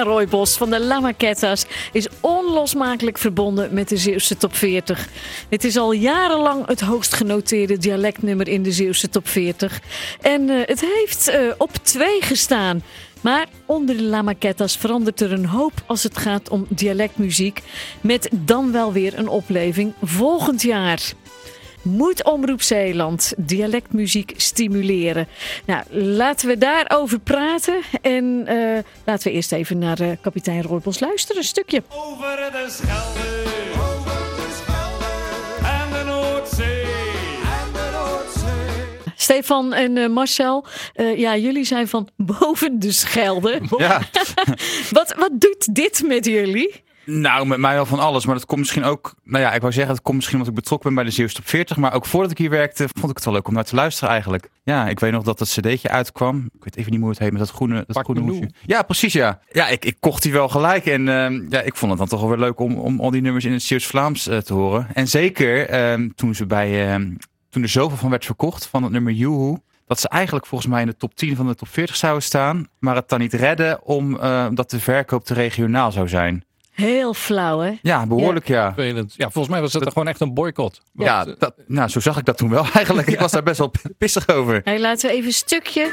Kapitein Roy Bos van de La Maquetas is onlosmakelijk verbonden met de Zeeuwse top 40. Het is al jarenlang het hoogst genoteerde dialectnummer in de Zeeuwse top 40. En uh, het heeft uh, op twee gestaan. Maar onder de La Maquetas verandert er een hoop als het gaat om dialectmuziek. Met dan wel weer een opleving volgend jaar. Moet Omroep Zeeland dialectmuziek stimuleren? Nou, laten we daarover praten. En uh, laten we eerst even naar uh, kapitein Roybos luisteren, een stukje. Over de Schelde, over de Schelde en de Noordzee. En de Noordzee. Stefan en uh, Marcel, ja, jullie zijn van boven de Schelde. Ja. wat, wat doet dit met jullie? Nou, met mij wel van alles. Maar dat komt misschien ook. Nou ja, ik wou zeggen, het komt misschien omdat ik betrokken ben bij de Zeeuws Top 40. Maar ook voordat ik hier werkte, vond ik het wel leuk om naar te luisteren eigenlijk. Ja, ik weet nog dat het cd'tje uitkwam. Ik weet even niet hoe het heet, met dat groene, dat groene hoesje. Ja, precies ja. Ja, ik, ik kocht die wel gelijk. En uh, ja, ik vond het dan toch wel weer leuk om, om al die nummers in het Zeeuws Vlaams uh, te horen. En zeker uh, toen ze bij. toen er zoveel van werd verkocht van het nummer Juhu dat ze eigenlijk volgens mij in de top 10 van de top 40 zouden staan. Maar het dan niet redden omdat de verkoop te regionaal zou zijn. Heel flauw, hè? Ja, behoorlijk, ja. Ja, ja volgens mij was het dat, gewoon echt een boycott. Ja, dat, nou, zo zag ik dat toen wel eigenlijk. Ik was daar best wel pissig over. Hey, laten we even een stukje.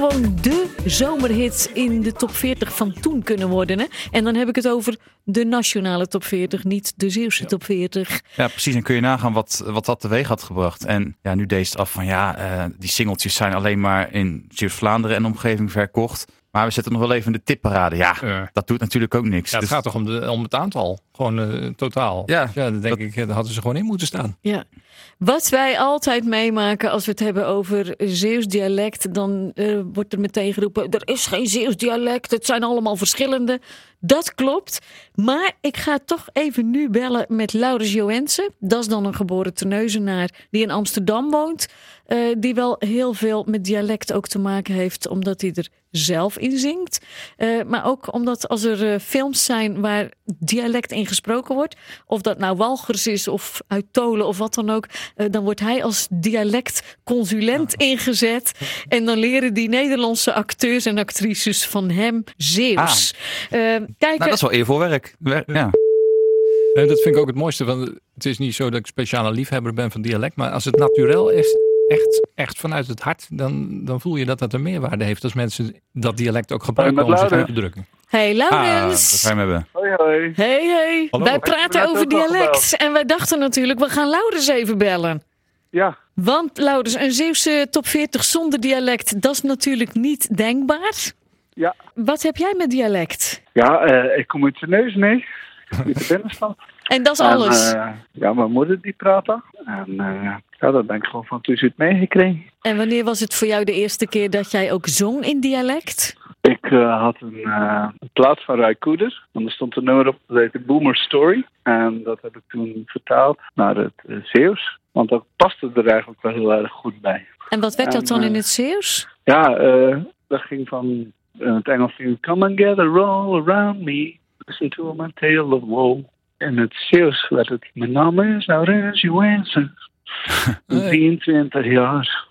Gewoon de zomerhit in de top 40 van toen kunnen worden. Hè? En dan heb ik het over de nationale top 40, niet de Zeeuwse top 40. Ja, precies. En kun je nagaan wat, wat dat teweeg had gebracht. En ja, nu deze het af van ja, uh, die singeltjes zijn alleen maar in Zeeuws-Vlaanderen en omgeving verkocht. Maar we zetten nog wel even in de tipparade. Ja, Ja. dat doet natuurlijk ook niks. Ja, het Dus- gaat toch om, de, om het aantal. Gewoon eh, totaal. Ja, dan denk ik, eh, daar hadden ze gewoon in moeten staan. Ja. Wat wij altijd meemaken als we het hebben over Zeeuws dialect, dan eh, wordt er meteen geroepen: er is geen Zeeuws dialect, het zijn allemaal verschillende. Dat klopt. Maar ik ga toch even nu bellen met Laurens Joensen. Dat is dan een geboren Terneuzenaar die in Amsterdam woont. Eh, die wel heel veel met dialect ook te maken heeft, omdat hij er zelf in zingt. Eh, maar ook omdat als er eh, films zijn waar dialect in gesproken wordt, of dat nou Walgers is of uit Tolen of wat dan ook, dan wordt hij als dialectconsulent ingezet. En dan leren die Nederlandse acteurs en actrices van hem Zeeuws. Kijk, nou, dat is wel eervol werk. Wer- ja. Dat vind ik ook het mooiste. Want het is niet zo dat ik speciale liefhebber ben van dialect. Maar als het naturel is, echt, echt vanuit het hart, dan, dan voel je dat dat een meerwaarde heeft. Als mensen dat dialect ook gebruiken om zich uit te drukken. hey Ah, Laurens. hebben. Hoi, hoi. Hey, hey. Hallo. Wij Ik praten over dialect. En wij dachten natuurlijk, we gaan Laurens even bellen. Ja, Want Laurens, een Zeeuwse top 40 zonder dialect, dat is natuurlijk niet denkbaar. ja. Wat heb jij met dialect? Ja, eh, ik kom uit de neus, nee. Uit de binnenstad. En dat is alles. eh, ja, mijn moeder die praat dat. En eh, ja, dat ben ik gewoon van uit meegekregen. En wanneer was het voor jou de eerste keer dat jij ook zong in dialect? Ik eh, had een, een plaat van Ray Koeder. En er stond een nummer op, dat heette Boomer Story. En dat heb ik toen vertaald naar het Zeeuws. Want dat paste er eigenlijk wel heel erg goed bij. En wat werd dat dan in het Zeeuws? Ja, dat ging van het Engels ging Come and gather all around me. Listen to my tale of woe. In het Zeeuws werd het Mijn naam is Laurens Joensen. Nee. 23 jaar.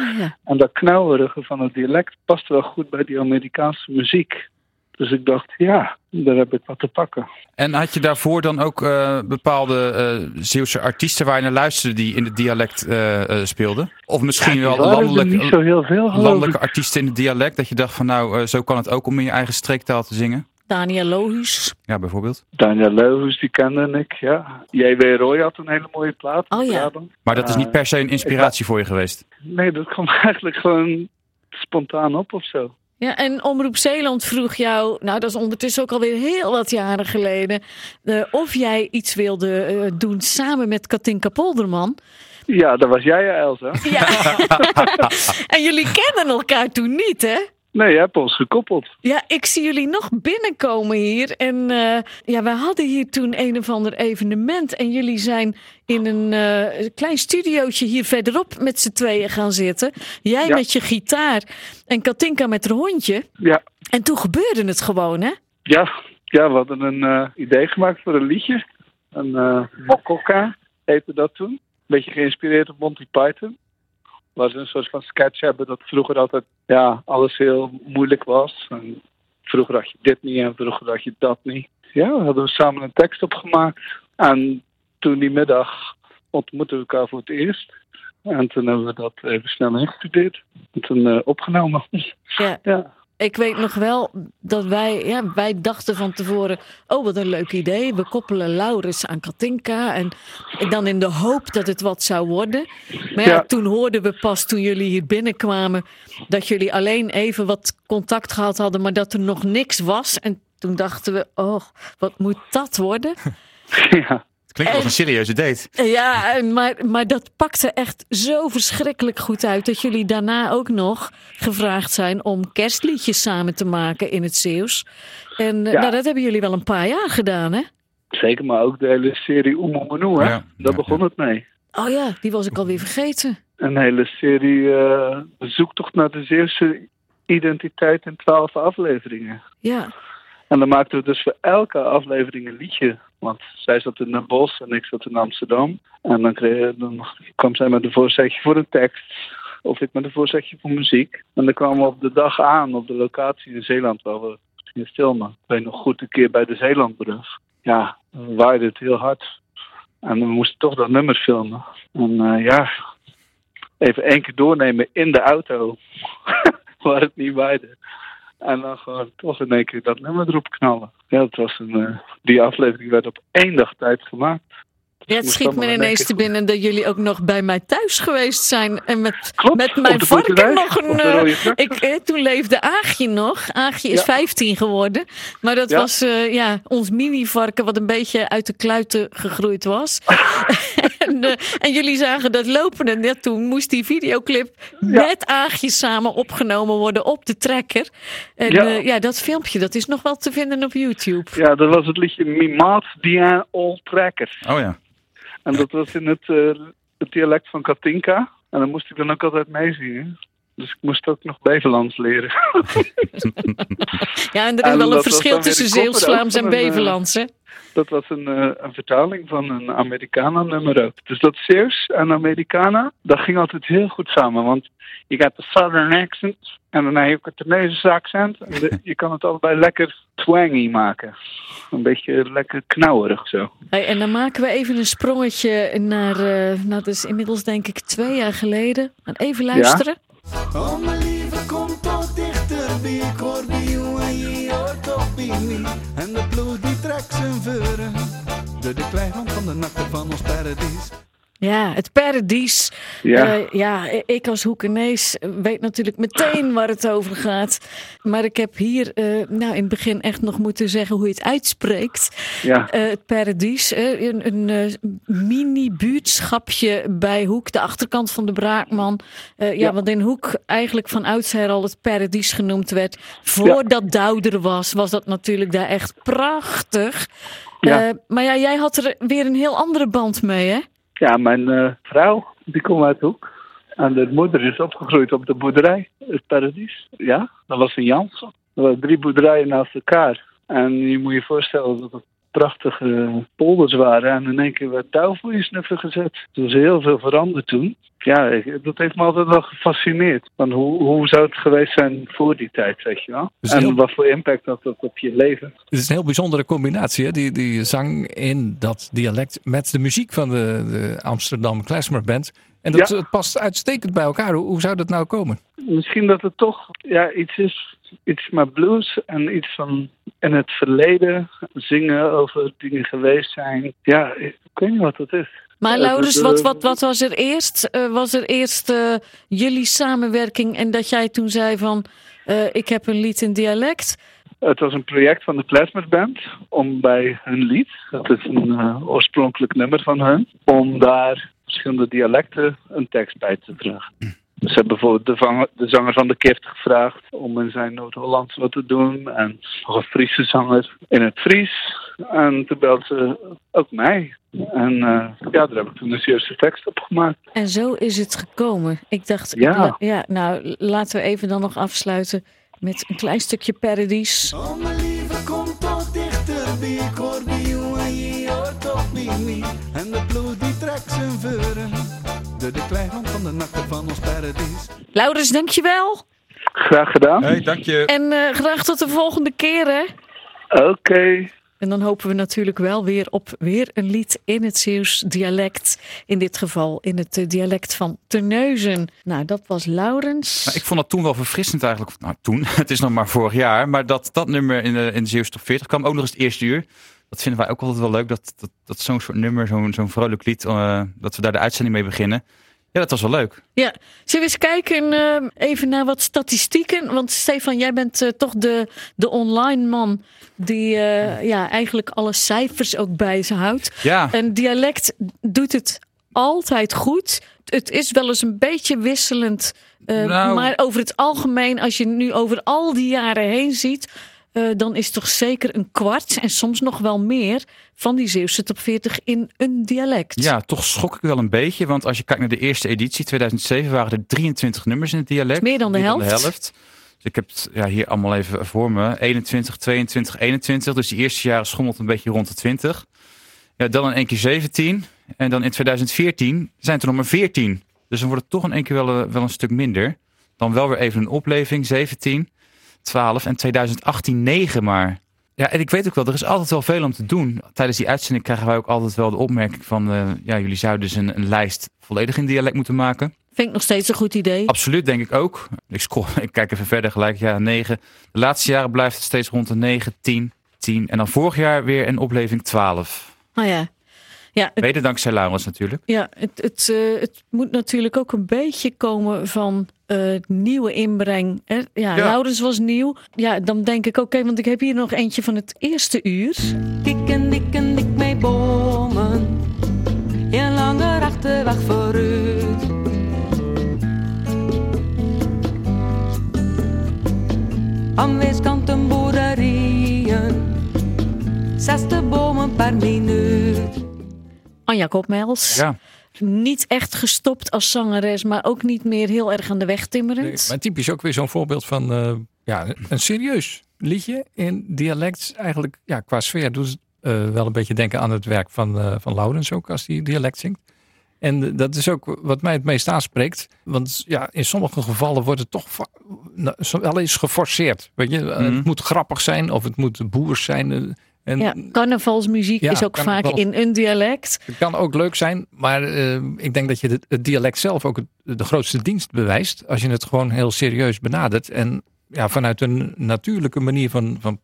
Oh, ja. En dat knauwerige van het dialect past wel goed bij die Amerikaanse muziek. Dus ik dacht, ja, daar heb ik wat te pakken. En had je daarvoor dan ook eh, bepaalde eh Zeeuwse artiesten waar je naar luisterde die in het dialect eh, speelden? Of misschien wel niet zo heel veel, landelijke artiesten in het dialect? Dat je dacht van nou, zo kan het ook om in je eigen streektaal te zingen? Daniel Lohuus. Ja, bijvoorbeeld. Daniel Leuwens, die kende ik, ja. J.W. Roy had een hele mooie plaat. Oh ja. Maar dat is Eh, niet per se een inspiratie voor je geweest. Nee, dat kwam eigenlijk gewoon spontaan op of zo. Ja, en Omroep Zeeland vroeg jou, nou dat is ondertussen ook alweer heel wat jaren geleden, eh, of jij iets wilde eh, doen samen met Katinka Polderman. Ja, dat was jij, Elsa. Ja. en jullie kennen elkaar toen niet, hè? Nee, je hebt ons gekoppeld. Ja, ik zie jullie nog binnenkomen hier. En eh, ja, we hadden hier toen een of ander evenement. En jullie zijn in een eh, klein studiootje hier verderop met z'n tweeën gaan zitten. Jij Ja. met je gitaar en Katinka met haar hondje. Ja, En toen gebeurde het gewoon, hè? ja ja, we hadden een eh, idee gemaakt voor een liedje. Een uh, Mokoka heette dat toen. Een beetje geïnspireerd op Monty Python. Waar ze een soort van sketch hebben dat vroeger altijd ja, alles heel moeilijk was. En vroeger had je dit niet en vroeger had je dat niet. Ja, we hadden we samen een tekst opgemaakt. En toen die middag ontmoetten we elkaar voor het eerst. En toen hebben we dat even snel ingestudeerd. En toen uh, opgenomen. Ja. ja. Ik weet nog wel dat wij, ja, wij dachten van tevoren: oh, wat een leuk idee. We koppelen Laurens aan Katinka. En, dan in de hoop dat het wat zou worden. Maar ja, Ja. toen hoorden we pas toen jullie hier binnenkwamen. dat jullie alleen even wat contact gehad hadden, maar dat er nog niks was. En toen dachten we: oh, wat moet dat worden? ja. Het klinkt als een serieuze date. Ja, en maar, maar dat pakte echt zo verschrikkelijk goed uit dat jullie daarna ook nog gevraagd zijn om kerstliedjes samen te maken in het Zeeuws. En eh, Ja. nou, dat hebben jullie wel een paar jaar gedaan, hè? Zeker, maar ook de hele serie Oemo Menu, hè? Ja, Daar ja, begon ja. het mee. Oh ja, die was ik alweer vergeten. Een hele serie eh zoektocht naar de Zeeuwse identiteit in twaalf afleveringen. Ja, En dan maakten we dus voor elke aflevering een liedje. Want zij zat in Den Bosch en ik zat in Amsterdam. En dan, dan kwam zij met een voorzetje voor een tekst. Of ik met een voorzetje voor muziek. En dan kwamen we op de dag aan op de locatie in Zeeland waar we gingen filmen. Ik weet nog goed een keer bij de Zeelandbrug. Ja, dan waaide het heel hard. En we moesten toch dat nummer filmen. En eh, ja, even één keer doornemen in de auto. waar het niet waaide. En dan gewoon toch in één keer dat nummer erop knallen. Ja, het was een, eh, die aflevering werd op één dag tijd gemaakt. ja het schiet me ineens te binnen dat jullie ook nog bij mij thuis geweest zijn. En met, Klopt, met mijn varken nog een... eh, ik, eh, toen leefde Aagje nog. Aagje is Ja. 15 geworden. Maar dat Ja. was ja, ons mini-varken wat een beetje uit de kluiten gegroeid was. en, eh, en jullie zagen dat lopen. En net toen moest die videoclip met Aagje samen opgenomen worden op de trekker. En Ja. ja. ja, dat filmpje dat is nog wel te vinden op YouTube. Ja, dat was het liedje Mimaat Dien All Tracker. Oh ja. En dat was in het, eh, het dialect van Katinka. En dan moest ik dan ook altijd meezingen. Dus ik moest ook nog Beverlands leren. Ja, en er is En wel een verschil tussen Zeeuws-Vlaams en eh, Beverlands. hè? Dat was een, eh, een vertaling van een Americana-nummer ook. Dus dat Zeeuws en Americana, dat ging altijd heel goed samen. Want je gaat de Southern accent en dan heb je ook het Tunesische accent. En de- je kan het allebei lekker twangy maken. Een beetje lekker knauwerig zo. Hey, en dan maken we even een sprongetje naar, eh, nou, dat is inmiddels denk ik twee jaar geleden. En even luisteren. Oh mijn lieve, kom toch dichterbij. Ik hoor bij jou en je hoort toch bij mij. En de ploeg die trekt zijn veuren. Door de kleigrond van de nachten van ons paradies. Ja, het paradies. Ja. Eh, ja, ik als Hoekenees weet natuurlijk meteen waar het over gaat. Maar ik heb hier eh, nou, in het begin echt nog moeten zeggen hoe je het uitspreekt. Ja. Eh, het Paradies, eh, een, een eh, mini-buurtschapje bij Hoek, de achterkant van de Braakman. Eh, ja, Ja. want in Hoek eigenlijk van oudsher al het Paradies genoemd werd. Voordat Douder was, was dat natuurlijk daar echt prachtig. Ja. Eh, maar ja, jij had er weer een heel andere band mee, hè? Ja, mijn eh, vrouw, die komt uit Hoek. En de moeder is opgegroeid op de boerderij, het Paradies. Ja, dat was in Jansen. Er waren drie boerderijen naast elkaar. En je moet je voorstellen dat het prachtige polders waren. En in één keer werd je snuffen gezet. Er was heel veel veranderd toen. Ja, ik- dat heeft me altijd wel gefascineerd. Van hoe, hoe zou het geweest zijn voor die tijd, weet je wel? Dus en heel- wat voor impact had dat op je leven? Het is een heel bijzondere combinatie, hè? Die, die zang in dat dialect met de muziek van de, de Amsterdam Klezmer Band. En dat Ja. past uitstekend bij elkaar. Hoe, hoe zou dat nou komen? Misschien dat het toch ja, iets is, iets met blues en iets van in het verleden zingen over dingen geweest zijn. Ja, ik weet niet wat dat is. Maar Laurens, wat, wat, wat was er eerst? Eh, was er eerst eh, jullie samenwerking en dat jij toen zei van... eh, ik heb een lied in dialect. Het was een project van de Klezmer Band om bij hun lied, dat is een eh, oorspronkelijk nummer van hun, om daar verschillende dialecten een tekst bij te dragen. Dus ze hebben bijvoorbeeld de, vanger- de zanger van de Kift gevraagd om in zijn Noord-Hollands wat te doen. En nog een Friese zanger in het Fries. En toen belde ze ook mij. En eh, ja, daar heb ik toen de eerste tekst op gemaakt. En zo is het gekomen. Ik dacht, Ja. la- ja, nou laten we even dan nog afsluiten met een klein stukje Paradies. Oh mijn lieve, kom toch dichter Corby, Corby, jongen, je hoort op me. En de ploeg die trekt zijn veuren. De, de kleigrond van de nachten van ons paradies. Laurens, dankjewel. Graag gedaan. Hey, dank je. En eh, graag tot de volgende keer, hè. Oké. En dan hopen we natuurlijk wel weer op weer een lied in het Zeeuws dialect. In dit geval in het eh, dialect van Terneuzen. Nou, dat was Laurens. Maar ik vond dat toen wel verfrissend eigenlijk. Nou, toen, het is nog maar vorig jaar. Maar dat dat nummer in de, in de top 40 kwam ook nog eens het eerste uur. Dat vinden wij ook altijd wel leuk. Dat, dat, dat zo'n soort nummer, zo'n zo'n vrolijk lied, eh, dat we daar de uitzending mee beginnen. Ja, dat was wel leuk. Ja, zullen we eens kijken eh, even naar wat statistieken? Want Stefan, jij bent eh, toch de, de online man die ja, eigenlijk alle cijfers ook bij ze houdt. Ja, Een dialect doet het altijd goed. Het is wel eens een beetje wisselend. Nou. Maar over het algemeen, als je nu over al die jaren heen ziet. Eh, dan is toch zeker een kwart en soms nog wel meer van die Zeeuwse top 40 in een dialect. ja, toch schrok ik wel een beetje. Want als je kijkt naar de eerste editie, 2007, waren er 23 nummers in het dialect. Meer dan de helft. Dus ik heb het ja, hier allemaal even voor me. 21, 22, 21. Dus die eerste jaren schommelt een beetje rond de 20. Ja, dan in één keer 17. En dan in 2014 zijn het er nog maar 14. Dus dan wordt het toch in één keer wel, eh, wel een stuk minder. Dan wel weer even een opleving. 17, 12 en 2018 9 maar. Ja, en ik weet ook wel, er is altijd wel veel om te doen. Tijdens die uitzending krijgen wij ook altijd wel de opmerking van... eh, ja, jullie zouden dus een, een lijst volledig in dialect moeten maken. Vind ik nog steeds een goed idee. Absoluut, denk ik ook. Ik, scroll, ik kijk even verder gelijk. Ja, 9. De laatste jaren blijft het steeds rond de 9, 10, 10. En dan vorig jaar weer een opleving 12. Nou ja. Ja, het, Mede dankzij Laurens natuurlijk. ja het, het, eh, het moet natuurlijk ook een beetje komen van eh, nieuwe inbreng. Hè? Ja, Ja. Laurens was nieuw. Ja, dan denk ik, oké, want ik heb hier nog eentje van het eerste uur. Kik en dik en dik mee bomen. Een lange achterweg vooruit. Aan weerskanten boerderijen. Zesde bomen per minuut. Anja Kopmels. Ja. Niet echt gestopt als zangeres, maar ook niet meer heel erg aan de weg Nee, timmerend. maar typisch ook weer zo'n voorbeeld van eh, ja, een serieus liedje in dialect. Eigenlijk ja, qua sfeer doet het eh, wel een beetje denken aan het werk van, eh van Laurens ook als hij dialect zingt. En dat is ook wat mij het meest aanspreekt. Want ja, in sommige gevallen wordt het toch nou, wel eens geforceerd. Weet je? Eh, Mhm. Het moet grappig zijn of het moet boers zijn. En Ja, carnavalsmuziek Ja, is ook vaak in een dialect. Het kan ook leuk zijn, maar eh, ik denk dat je het, het dialect zelf ook het- de grootste dienst bewijst. Als je het gewoon heel serieus benadert. En ja, vanuit een natuurlijke manier van, van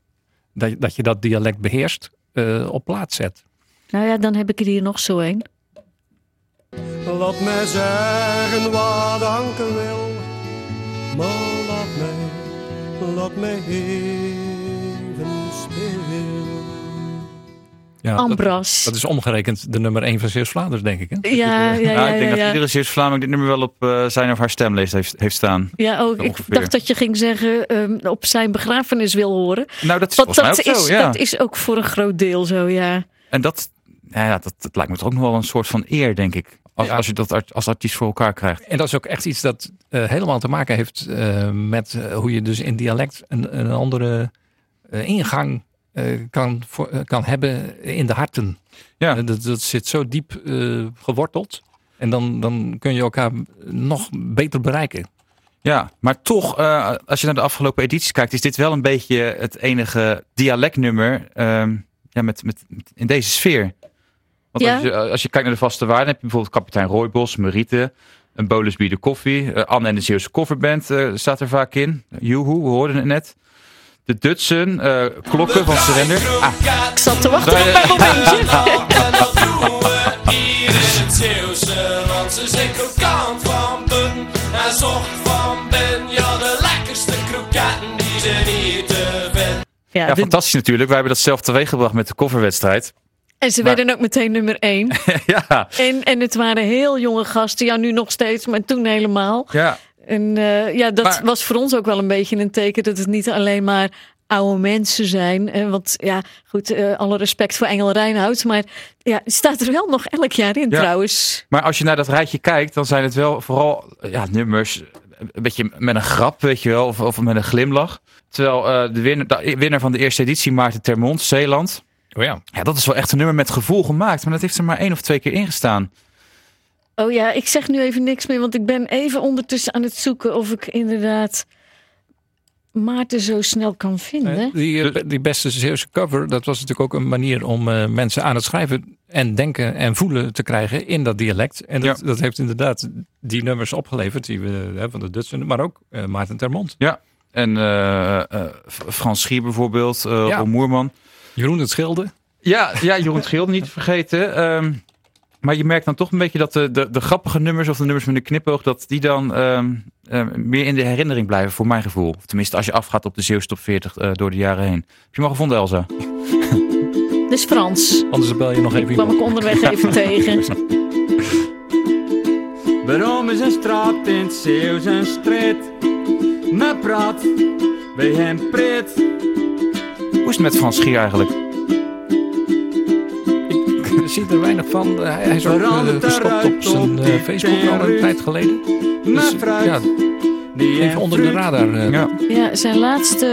dat, je- dat je dat dialect beheerst, eh, op plaats zet. Nou ja, dan heb ik er hier nog zo een. Laat mij zeggen wat danken wil, maar laat mij, laat mij even stil. Ja, Ambras. dat is omgerekend de nummer 1 van Zeeuws-Vlaanderen, denk ik. Hè? ja, ja, ja, Nou, ik denk ja, dat iedere Zeeuws Vlaming dit nummer wel op eh, zijn of haar stemlijst heeft, heeft staan. Ja, ook. Ik Ongeveer. dacht dat je ging zeggen ehm, op zijn begrafenis wil horen. Nou, dat is Want volgens mij dat ook is, zo, ja. dat is ook voor een groot deel zo, ja. En dat, ja, dat, dat lijkt me toch ook nog wel een soort van eer, denk ik. Als, Ja. als je dat art- als artiest voor elkaar krijgt. En dat is ook echt iets dat eh, helemaal te maken heeft eh, met hoe je dus in dialect een, een andere eh, ingang kan, voor, eh, kan hebben in de harten. Ja. Eh, dat, dat zit zo diep eh, geworteld. En dan, dan kun je elkaar nog beter bereiken. Ja, maar toch, eh, als je naar de afgelopen edities kijkt, is dit wel een beetje het enige dialectnummer ehm, ja, met, met, met- in deze sfeer. Want Ja. als, je, als je kijkt naar de vaste waarden, heb je bijvoorbeeld kapitein Rooibos, Mariette, een Bolus Bier de Koffie, eh, Anne en de Zeeuwse Coverband eh, staat er vaak in. Joehoe, we hoorden het net. De Dutsen, eh, Klokken van Surrender. Ah, Ik zat te wachten op mijn momentje. Ja, Ja, fantastisch natuurlijk. Wij hebben dat zelf teweeggebracht met de coverwedstrijd. en ze maar- werden ook meteen nummer één. ja, En, en het waren heel jonge gasten. Ja, nu nog steeds, maar toen helemaal. ja. En eh, ja, dat Maar- was voor ons ook wel een beetje een teken dat het niet alleen maar oude mensen zijn. Eh, want ja, goed, eh, alle respect voor Engel Reinhout. Maar ja, het staat er wel nog elk jaar in Ja. trouwens. Maar als je naar dat rijtje kijkt, dan zijn het wel vooral ja, nummers. Een beetje met een grap, weet je wel, of, of met een glimlach. Terwijl eh, de winnaar, de winnaar van de eerste editie, Maarten Termont, Zeeland. Oh ja. Ja, dat is wel echt een nummer met gevoel gemaakt. Maar dat heeft er maar één of twee keer ingestaan. Oh ja, ik zeg nu even niks meer, want ik ben even ondertussen aan het zoeken of ik inderdaad Maarten zo snel kan vinden. Die, eh, die beste Zeeuwse cover, dat was natuurlijk ook een manier om eh, mensen aan het schrijven en denken en voelen te krijgen in dat dialect. En dat, dat heeft inderdaad die nummers opgeleverd die we hè, van de Dutsen, maar ook eh, Maarten Termont. Ja. En eh, eh, Frans Schier bijvoorbeeld, eh Ja. Moerman. Jeroen het Schilde. Ja, ja Jeroen Schil niet te vergeten. Ehm, maar je merkt dan toch een beetje dat de, de, de grappige nummers of de nummers met een knipoog, dat die dan ehm, ehm, meer in de herinnering blijven, voor mijn gevoel. Of tenminste, als je afgaat op de Zeeuwse top 40 eh, door de jaren heen. Heb je hem al gevonden, Elsa? Dus Frans. Anders bel je nog even kwam ik onderweg even tegen. Waarom is een straat in het Zeeuws een strijd? Me praat bij hem pret. Hoe is het met Frans Schier eigenlijk? Ik zie er weinig van. Hij hij is ook eh, gestopt op zijn eh, Facebook al een tijd geleden. Dus ja, die even onder de radar. eh. Ja. Ja, zijn laatste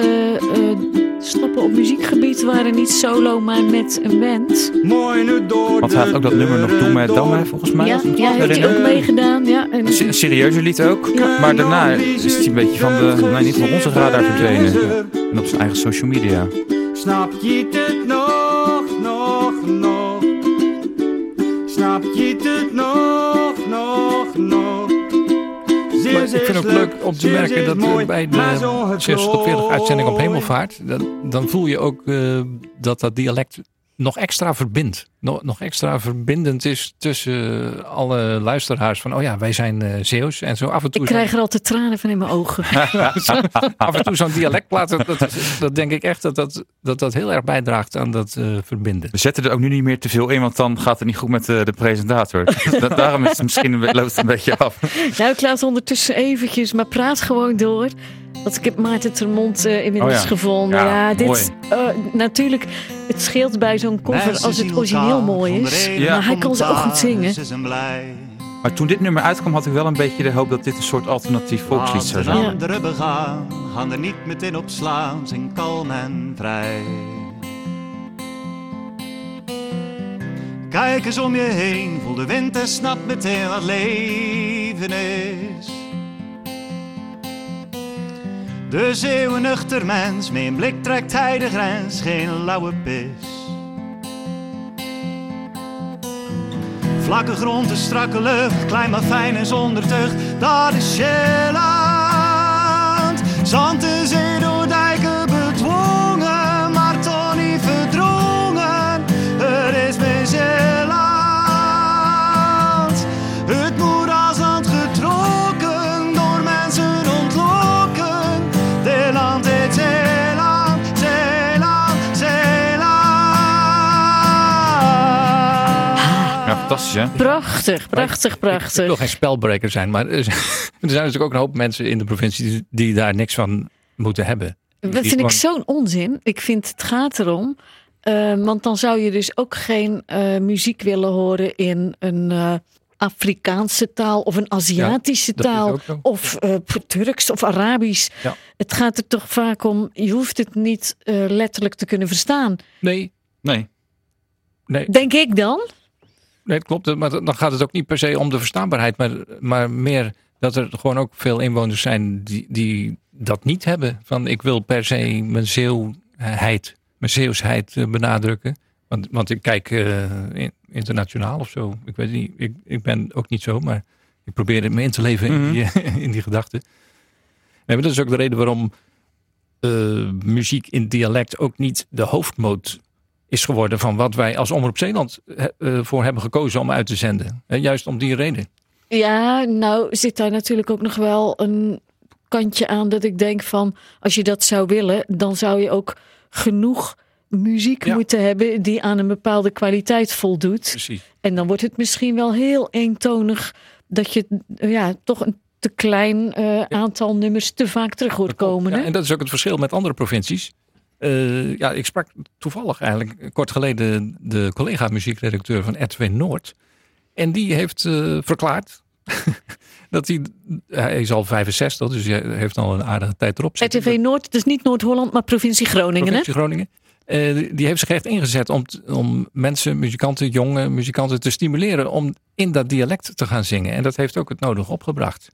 eh, stappen op muziekgebied waren niet solo, maar met een band. Mooi nu door Want hij had ook dat nummer nog Doe mij dan mij, volgens mij. Ja, ja heeft hij ook meegedaan. Ja, en Een se- Een serieuze lied ook. Ja. Maar daarna is hij een beetje van de, nee, niet van onze radar verdwenen. En op zijn eigen social media. Snap je het vind het ook leuk om te merken dat eh, bij de Zeeuwse Top 40 uitzending op Hemelvaart, dan, dan voel je ook eh, dat dat dialect nog extra verbindt. Nog, nog extra verbindend is tussen alle luisteraars van, oh ja, wij zijn eh Zeeuws. En zo af en toe ik krijg er altijd tranen van in mijn ogen. af en toe zo'n dialectplaat, dat, dat, dat denk ik echt dat dat, dat dat heel erg bijdraagt aan dat eh, verbinden. We zetten er ook nu niet meer te veel in, want dan gaat het niet goed met de, de presentator. Da- daarom is het misschien een, loopt het een beetje af. nou, ik laat ondertussen eventjes, maar praat gewoon door. Want ik heb Maarten Termont eh inmiddels Oh ja. gevonden. Ja, Ja, dit, eh, natuurlijk, het scheelt bij zo'n cover als het origineel mooi is. Ja. Maar hij kan ze ook goed zingen. Maar toen dit nummer uitkwam, had ik wel een beetje de hoop dat dit een soort alternatief volkslied zou zijn. een andere begaan, gaan er niet meteen op slaan, zijn kalm en vrij. Kijk eens om je heen, voel de wind en snap meteen wat leven is. De zeeuwen nuchter mens, met een blik trekt hij de grens, geen lauwe pis. Vlakke grond, een strakke lucht, klein maar fijn en zonder tucht, dat is Zeeland. Zand en zee hè? Prachtig, prachtig, Ik wil prachtig. geen spelbreker zijn, maar er zijn natuurlijk ook een hoop mensen in de provincie die, die daar niks van moeten hebben. Dat Die vind ik zo'n onzin. Ik vind het gaat erom. eh, want dan zou je dus ook geen eh, muziek willen horen in een eh, Afrikaanse taal of een Aziatische taal. Of eh, Turks of Arabisch. Ja. Het gaat er toch vaak om, je hoeft het niet eh, letterlijk te kunnen verstaan. Nee, Nee. nee, Denk ik dan? Nee, het klopt. Maar dan gaat het ook niet per se om de verstaanbaarheid, maar, maar meer dat er gewoon ook veel inwoners zijn die, die dat niet hebben. Van ik wil per se mijn Zeeuwheid, mijn Zeeuwsheid eh, benadrukken. Want, want ik kijk eh, in- internationaal of zo. Ik weet niet, ik, ik ben ook niet zo, maar ik probeer het me in te leven in die, in die gedachten. Nee, maar dat is ook de reden waarom eh, muziek in dialect ook niet de hoofdmoot is geworden van wat wij als Omroep Zeeland eh, eh, voor hebben gekozen om uit te zenden. Juist om die reden. Ja, nou zit daar natuurlijk ook nog wel een kantje aan dat ik denk van als je dat zou willen, dan zou je ook genoeg muziek Ja. moeten hebben die aan een bepaalde kwaliteit voldoet. Precies. En dan wordt het misschien wel heel eentonig dat je ja, toch een te klein eh, aantal nummers te vaak terug hoort komen. Ja, en dat is ook het verschil met andere provincies. Eh, ja, ik sprak toevallig eigenlijk kort geleden de collega muziekredacteur van RTW Noord. En die heeft eh, verklaard dat hij, hij is al 65, dus hij heeft al een aardige tijd erop zitten. RTV Noord, dus niet Noord-Holland, maar provincie Groningen. Hè? provincie Groningen. eh, die- heeft zich echt ingezet om, om mensen, muzikanten, jonge muzikanten te stimuleren om in dat dialect te gaan zingen. En dat heeft ook het nodige opgebracht.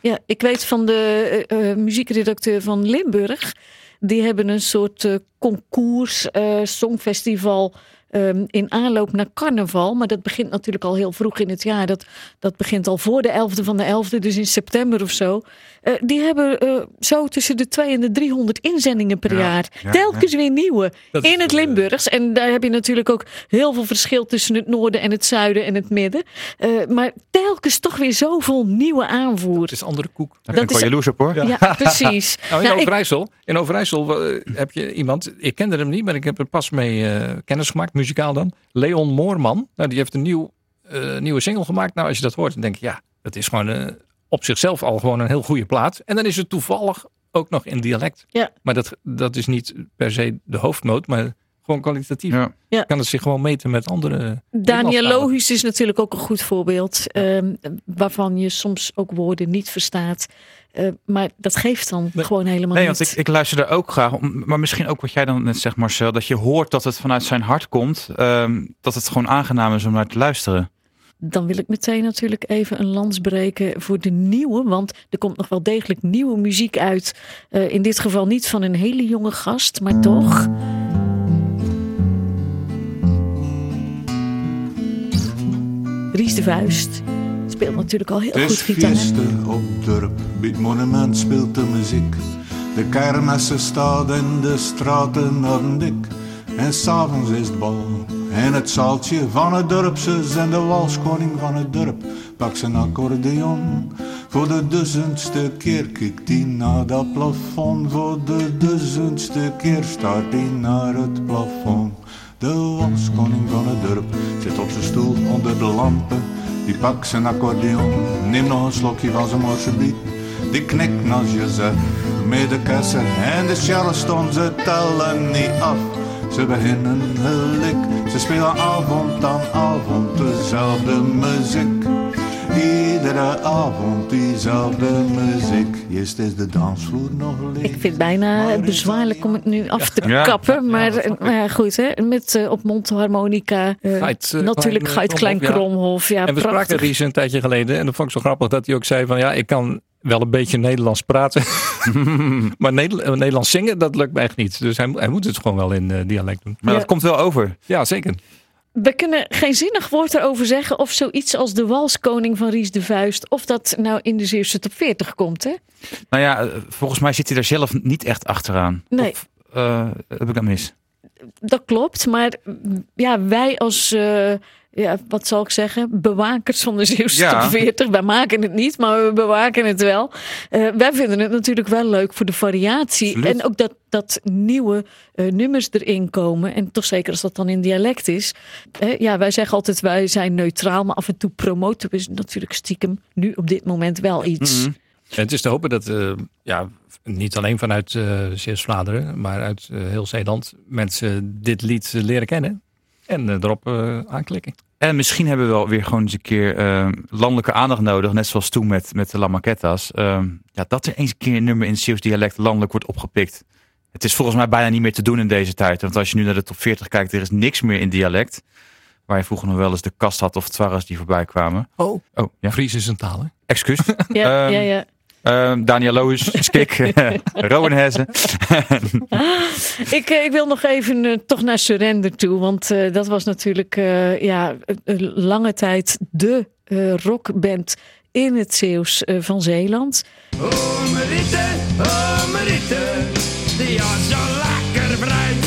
Ja, ik weet van de muziekredacteur van Limburg. Die hebben een soort eh, concours, eh, songfestival. ehm, in aanloop naar carnaval. Maar dat begint natuurlijk al heel vroeg in het jaar. Dat, dat begint al voor de 11e van de 11e, dus in september of zo. Eh, die hebben eh, zo tussen de 200 en de 300 inzendingen per Ja, jaar. ja, Telkens weer nieuwe. Dat is, in het eh, Limburgs. En daar heb je natuurlijk ook heel veel verschil tussen het noorden en het zuiden en het midden. Eh, maar telkens toch weer zoveel nieuwe aanvoer. Het is andere koek. Daar ben ik Dat wel is- jaloers op hoor. Ja, precies. Nou, in Nou, ik- Overijssel, in Overijssel heb je iemand, ik kende hem niet, maar ik heb er pas mee eh, kennis gemaakt, muzikaal dan. Leon Moorman. Nou, die heeft een nieuw, eh, nieuwe single gemaakt. Nou, als je dat hoort, dan denk je, ja, dat is gewoon op zichzelf al gewoon een heel goede plaat. En dan is het toevallig ook nog in dialect. Ja. Maar dat, dat is niet per se de hoofdmoot, maar gewoon kwalitatief. Ja. Kan het zich gewoon meten met andere. Daniel Nederlandstalen. Logisch is natuurlijk ook een goed voorbeeld. ehm, waarvan je soms ook woorden niet verstaat. Eh, maar dat geeft dan Nee. gewoon helemaal Nee, niet. want ik, ik luister er ook graag. om- Maar misschien ook wat jij dan net zegt, Marcel. Dat je hoort dat het vanuit zijn hart komt. ehm, dat het gewoon aangenaam is om naar te luisteren. Dan wil ik meteen natuurlijk even een lans breken voor de nieuwe. Want er komt nog wel degelijk nieuwe muziek uit. Eh, in dit geval niet van een hele jonge gast, maar toch. Ries de Vuist speelt natuurlijk al heel goed gitaar. op dorp, monument speelt de muziek. De kermissen staat in de straten hadden dik. En s'avonds is het bal. En het zaaltje van het dorp, ze zijn de walskoning van het dorp. Pak zijn accordeon. Voor de duizendste keer kijkt hij naar dat plafond. Voor de duizendste keer staart hij naar het plafond. De walskoning van het dorp zit op zijn stoel onder de lampen. Die pakt zijn accordeon, neemt nog een slokje van zijn morsebiet. Die knikt je zegt, met de kessen en de charleston, ze tellen niet af. Ze beginnen gelijk, ze spelen avond aan avond dezelfde muziek. Iedere avond diezelfde muziek. Eerst is de dansvloer nog leeg. Ik vind het bijna bezwaarlijk om het nu af te Ja. kappen. Maar, ja, goed, hè? met eh, op mondharmonica. eh, Geit, eh, natuurlijk Klein, Geit Klein Kromhof, ja. En we spraken prachtig. Ries een tijdje geleden. En dat vond ik zo grappig dat hij ook zei van ja, ik kan wel een beetje Nederlands praten. maar eh, Nederlands zingen, dat lukt mij echt niet. Dus hij, moet- hij moet het gewoon wel in eh, dialect doen. Maar Ja. dat komt wel over. Ja, zeker. We kunnen geen zinnig woord erover zeggen of zoiets als de walskoning van Ries de Vuist. Of dat nou in de Zeeuwse top 40 komt, hè? Nou ja, eh, volgens mij zit hij daar zelf niet echt achteraan. Nee. Of eh, heb ik dat mis? Dat klopt, maar mm, ja, wij als, eh, ja, wat zal ik zeggen, bewakers van de Zeeuwse Ja. top 40. Wij maken het niet, maar we bewaken het wel. Eh, wij vinden het natuurlijk wel leuk voor de variatie. Absoluut. En ook dat, dat nieuwe eh, nummers erin komen. En toch zeker als dat dan in dialect is. Eh, ja, wij zeggen altijd wij zijn neutraal, maar af en toe promoten we natuurlijk stiekem nu op dit moment wel iets. Mhm. En het is te hopen dat ja, niet alleen vanuit eh Zeeuws-Vlaanderen, maar uit heel Zeeland mensen dit lied leren kennen. En eh, erop eh, aanklikken. En misschien hebben we wel weer gewoon eens een keer eh, landelijke aandacht nodig. Net zoals toen met, met de La Maquetta's. Ehm, ja, dat er eens een keer een nummer in het Zeeuws dialect landelijk wordt opgepikt. Het is volgens mij bijna niet meer te doen in deze tijd. Want als je nu naar de top 40 kijkt, er is niks meer in dialect. Waar je vroeger nog wel eens de kast had of twarras die voorbij kwamen. Oh, Oh, ja. Fries is een taal, hè? Excuus. Ja, Ehm, ja, ja. Ehm, Daniel Loos, Skik, Rowan Hezen. Ik, eh, ik wil nog even eh, toch naar Surrender toe. Want eh, dat was natuurlijk eh, ja, lange tijd de eh, rockband in het Zeeuws eh, van Zeeland. Oh Mariette, oh Mariette, die had zo lekker bruid.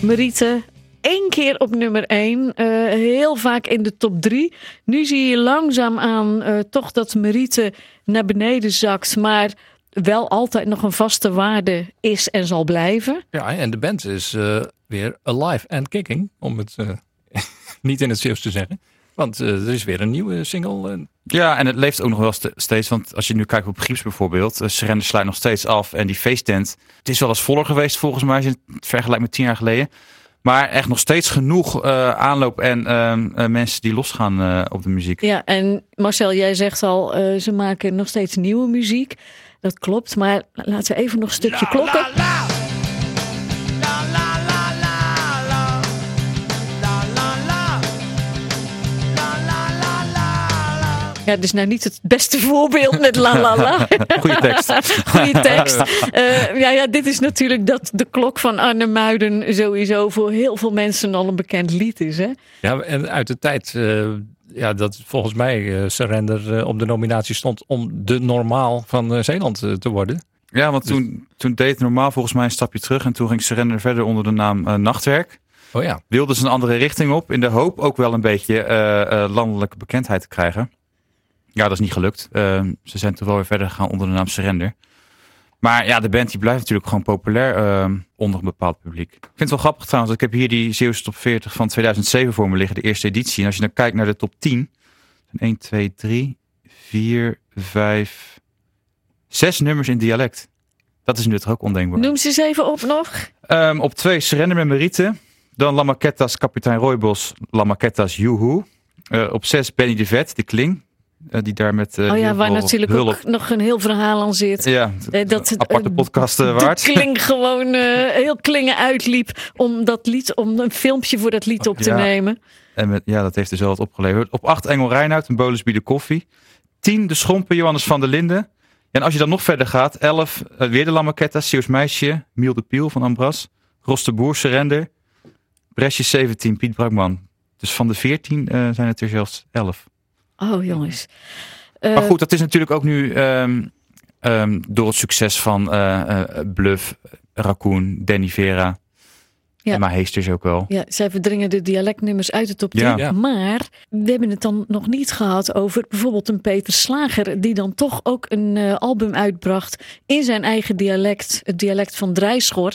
Mariette, één keer op nummer één. eh, heel vaak in de top drie. Nu zie je langzaamaan eh toch dat Mariette naar beneden zakt. Maar wel altijd nog een vaste waarde is en zal blijven. Ja, en de band is eh, weer alive and kicking, om het eh, niet in het Zeeuws te zeggen. Want eh, er is weer een nieuwe single. Ja, en het leeft ook nog wel ste- steeds. Want als je nu kijkt op Grieps bijvoorbeeld. Uh, Surrender sluit nog steeds af. En die feesttent. Het is wel eens voller geweest volgens mij. Als je het vergelijkt met tien jaar geleden. Maar echt nog steeds genoeg eh, aanloop en ehm, eh, mensen die losgaan eh, op de muziek. Ja, en Marcel, jij zegt al, eh, ze maken nog steeds nieuwe muziek. Dat klopt, maar laten we even nog een stukje klokken. La, la. Ja, dus nou niet het beste voorbeeld met la la la. Goeie tekst. Goeie tekst. Eh, ja, ja, dit is natuurlijk dat de klok van Arne Muiden sowieso voor heel veel mensen al een bekend lied is. Hè? Ja, en uit de tijd eh, ja, dat volgens mij eh, Surrender op de nominatie stond om de normaal van Zeeland te worden. Ja, want toen, toen deed normaal volgens mij een stapje terug. En toen ging Surrender verder onder de naam Nachtwerk. Oh ja. Wilden ze een andere richting op. In de hoop ook wel een beetje eh, eh, landelijke bekendheid te krijgen. Ja, dat is niet gelukt. Eh, ze zijn toen wel weer verder gegaan onder de naam Surrender. Maar ja, de band die blijft natuurlijk gewoon populair eh, onder een bepaald publiek. Ik vind het wel grappig trouwens. Ik heb hier die Zeeuwse top 40 van 2007 voor me liggen. De eerste editie. En als je dan kijkt naar de top 10. 1, 2, 3, 4, 5, 6 nummers in dialect. Dat is nu toch ook ondenkbaar. Noem ze eens even op nog. Ehm, op twee Surrender met Merite. Dan Lamaquetas Kapitein Rooibos. Lamaquetas Joehoe. Eh op zes Benny de Vet, de Kling. Eh, die daar met eh, oh ja, waar natuurlijk hulp- ook nog een heel verhaal aan zit. Ja, Eh, dat het, aparte podcast De waard. kling gewoon heel klingen uitliep om dat lied, om een filmpje voor dat lied op te Ja. nemen. En met, ja, dat heeft dus wel wat opgeleverd. Op 8 Engel Reinoud en Bolus bieden koffie. 10 De Schompen Johannes van der Linden. En als je dan nog verder gaat, 11 eh, weer de Lamaquetta, Zeeuws Meisje, Miel de Piel van Ambras, Ros de Boer, Surrender, Bresje 17, Piet Brakman. Dus van de 14 eh, zijn het er zelfs 11. Oh jongens. Maar Eh, goed, dat is natuurlijk ook nu ehm, ehm, door het succes van eh, eh, Bluff, Raccoon, Danny Vera. Ja. Maar Heesters ook wel. Ja, zij verdringen de dialectnummers uit de top 10. Ja. Ja. Maar we hebben het dan nog niet gehad over bijvoorbeeld een Peter Slager, die dan toch ook een eh, album uitbracht in zijn eigen dialect, het dialect van Drijschor.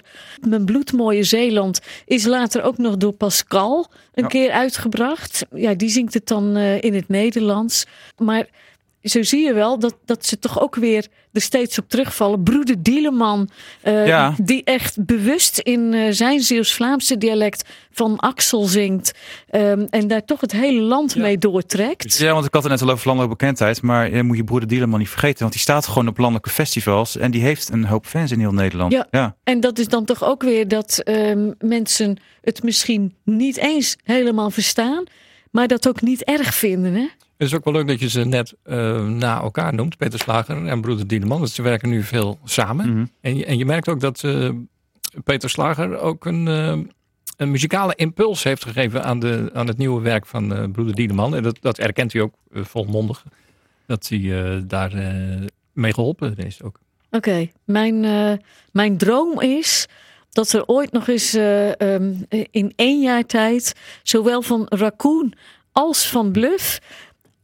Mijn bloedmooie Zeeland is later ook nog door Pascal een Ja. keer uitgebracht. Ja, die zingt het dan eh, in het Nederlands. Maar zo zie je wel dat, dat ze toch ook weer er steeds op terugvallen. Broeder Dieleman, eh, Ja. die echt bewust in eh, zijn Zeeuws-Vlaamse dialect van Axel zingt. ehm, en daar toch het hele land mee doortrekt. Ja, want ik had het net al over landelijke bekendheid. Maar je moet je broeder Dieleman niet vergeten. Want die staat gewoon op landelijke festivals. En die heeft een hoop fans in heel Nederland. Ja. ja. En dat is dan toch ook weer dat ehm, mensen het misschien niet eens helemaal verstaan. Maar dat ook niet erg vinden. Hè? Het is ook wel leuk dat je ze net eh, na elkaar noemt, Peter Slager en broeder Dieneman. Want ze werken nu veel samen. Mhm. En, je, en je merkt ook dat eh, Peter Slager ook een, eh, een muzikale impuls heeft gegeven aan, de, aan het nieuwe werk van eh, broeder Dieneman. En dat, dat erkent hij ook volmondig. Dat hij eh, daar eh, mee geholpen is ook. Oké, mijn, eh, mijn droom is dat er ooit nog eens eh, ehm, in één jaar tijd, zowel van Raccoon als van Bluff,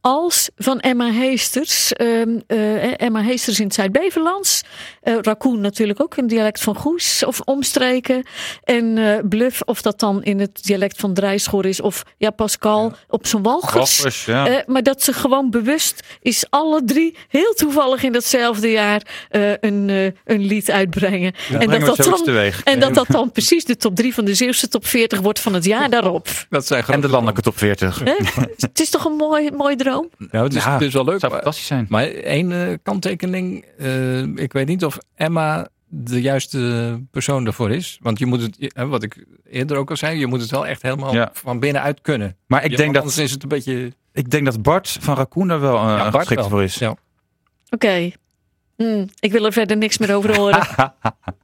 als van Emma Heesters. Ehm, eh, Emma Heesters in het Zuid-Beverlands. Eh, Raccoon natuurlijk ook een dialect van Goes of omstreken. En eh, Bluff, of dat dan in het dialect van Drijschor is, of ja, Pascal op zijn walgers. Ja. Eh, maar dat ze gewoon bewust is alle drie heel toevallig in datzelfde jaar eh, een, eh, een lied uitbrengen. en dat dat, dan, en dat dat dan precies de top 3 van de Zeeuwse top 40 wordt van het jaar daarop. Dat zijn En de landelijke top 40. Hè? het is toch een mooi, mooi droom? Ja, het, is, Ja, het is wel leuk. zou maar- fantastisch zijn. Maar één eh, kanttekening. eh, ik weet niet of Emma de juiste persoon daarvoor is. Want je moet het, wat ik eerder ook al zei, je moet het wel echt helemaal Ja. van binnenuit kunnen. Maar ik, Ja, denk dat, anders is het een beetje. ik denk dat Bart van Raccoon er wel eh, Ja, Bart geschikt wel. voor is. Ja. Oké. Hm, ik wil er verder niks meer over horen.